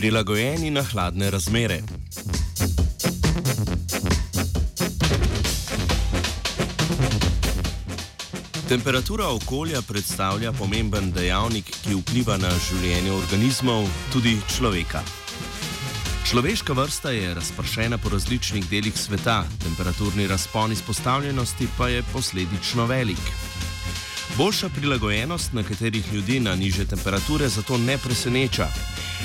prilagojeni na hladne razmere. Temperatura okolja predstavlja pomemben dejavnik, ki vpliva na življenje organizmov, tudi človeka. Človeška vrsta je razpršena po različnih delih sveta, temperaturni razpon izpostavljenosti pa je posledično velik. Boljša prilagojenost nekaterih ljudi na niže temperature zato ne preseneča.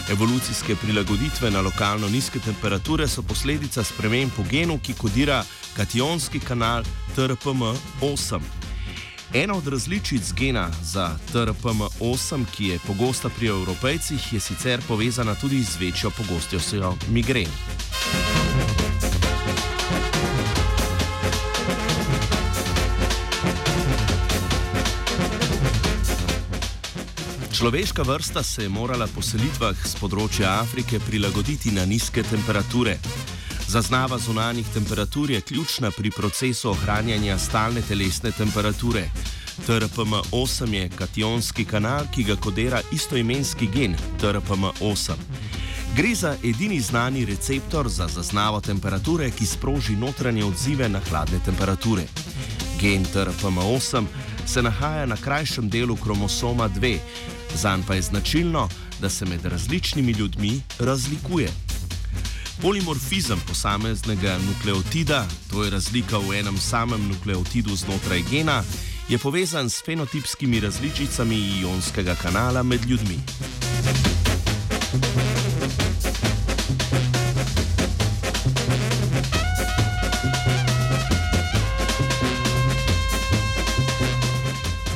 Evolucijske prilagoditve na lokalno nizke temperature so posledica sprememb po genu, ki kodira kationski kanal TRPM8. Ena od različic gena za TRPM8, ki je pogosta pri evropejcih, je sicer povezana tudi z večjo pogostnostjo migren. Človeška vrsta se je morala po selitvah z področja Afrike prilagoditi na nizke temperature. Zaznava zunanjih temperatur je ključna pri procesu ohranjanja stalne telesne temperature. TRPM8 je kationski kanal, ki ga kodira istoimenski gen TRPM8. Gre za edini znani receptor za zaznavo temperature, ki sproži notranje odzive na hladne temperature. Gen TRPM8 se nahaja na krajšem delu kromosoma 2, zanj pa je značilno, da se med različnimi ljudmi razlikuje. Polimorfizem posameznega nukleotida, to je razlika v enem samem nukleotidu znotraj gena, je povezan s fenotipskimi različicami ionskega kanala med ljudmi.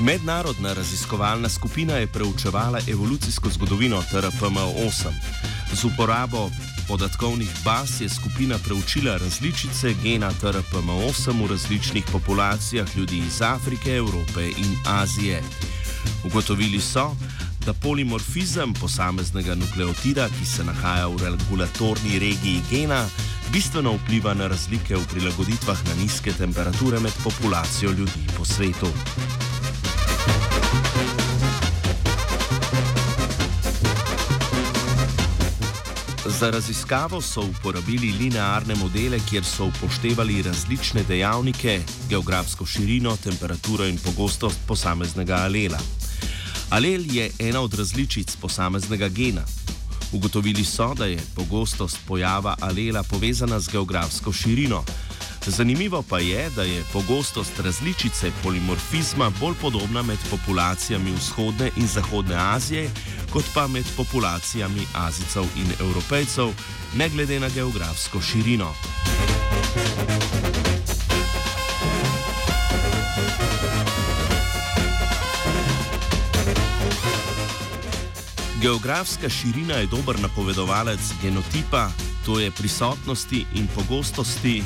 Mednarodna raziskovalna skupina je preučevala evolucijsko zgodovino TRPM8. Z uporabo podatkovnih baz je skupina preučila različice gena TRPM8 v različnih populacijah ljudi iz Afrike, Evrope in Azije. Ugotovili so, da polimorfizem posameznega nukleotida, ki se nahaja v regulatorni regiji gena, bistveno vpliva na razlike v prilagoditvah na nizke temperature med populacijo ljudi po svetu. Za raziskavo so uporabili linearne modele, kjer so upoštevali različne dejavnike, geografsko širino, temperaturo in pogostost posameznega alela. Alel je ena od različic posameznega gena. Ugotovili so, da je pogostost pojava alela povezana z geografsko širino. Zanimivo pa je, da je pogostost različice polimorfizma bolj podobna med populacijami vzhodne in zahodne Azije, kot pa med populacijami Azijcev in Evropejcev, ne glede na geografsko širino. Geografska širina je dober napovedovalec genotipa, to je prisotnosti in pogostosti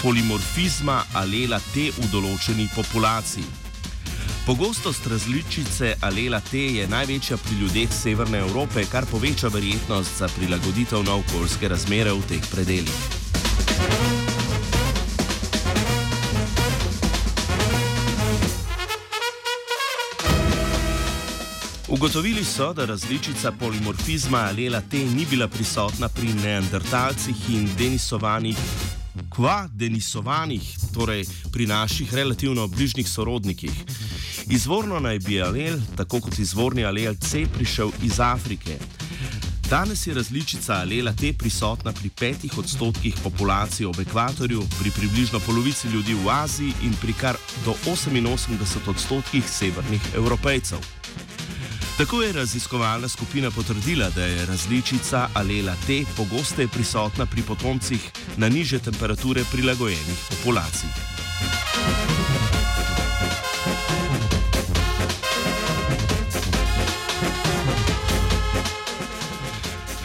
polimorfizma alela T v določeni populaciji. Pogostost različice alela T je največja pri ljudeh Severne Evrope, kar poveča verjetnost za prilagoditev na okoljske razmere v teh predeljih. Ugotovili so, da različica polimorfizma alela T ni bila prisotna pri neandertalcih in denisovanih kva denisovanih, torej pri naših relativno bližnjih sorodnikih. Izvorno naj bi alel, tako kot izvorni alel C, prišel iz Afrike. Danes je različica alela T prisotna pri petih odstotkih populacije ob ekvatorju, pri približno polovici ljudi v Aziji in pri kar do 88 odstotkih severnih evropejcev. Tako je raziskovalna skupina potrdila, da je različica alela T pogosteje prisotna pri potomcih na niže temperature prilagojenih populacij.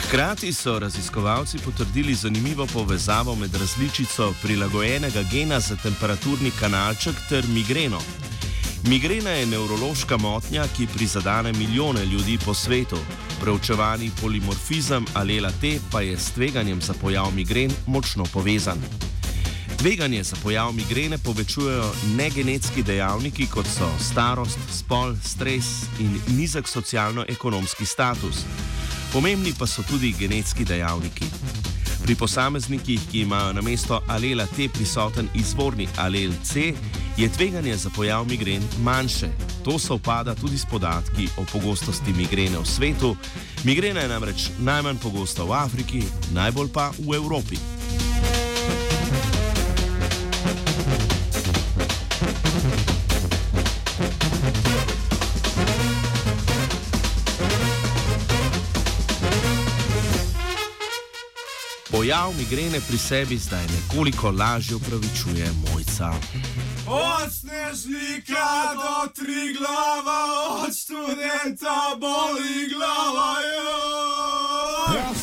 Hkrati so raziskovalci potrdili zanimivo povezavo med različico prilagojenega gena za temperaturni kanalček ter migreno. Migrena je nevrološka motnja, ki prizadene milijone ljudi po svetu. Preučevani polimorfizem alela T pa je s tveganjem za pojav migren močno povezan. Tveganje za pojav migrene povečujejo negenetski dejavniki, kot so starost, spol, stres in nizek socialno-ekonomski status. Pomembni pa so tudi genetski dejavniki. Pri posameznikih, ki imajo na mesto alela T prisoten izvorni alel C, je tveganje za pojav migren manjše. To se upada tudi s podatki o pogostosti migrene v svetu. Migrena je namreč najmanj pogosta v Afriki, najbolj pa v Evropi. Pojav migrene pri sebi zdaj nekoliko lažje upravičuje mojca. Od snežnika do tri glava, od študenta boli glava. Jo!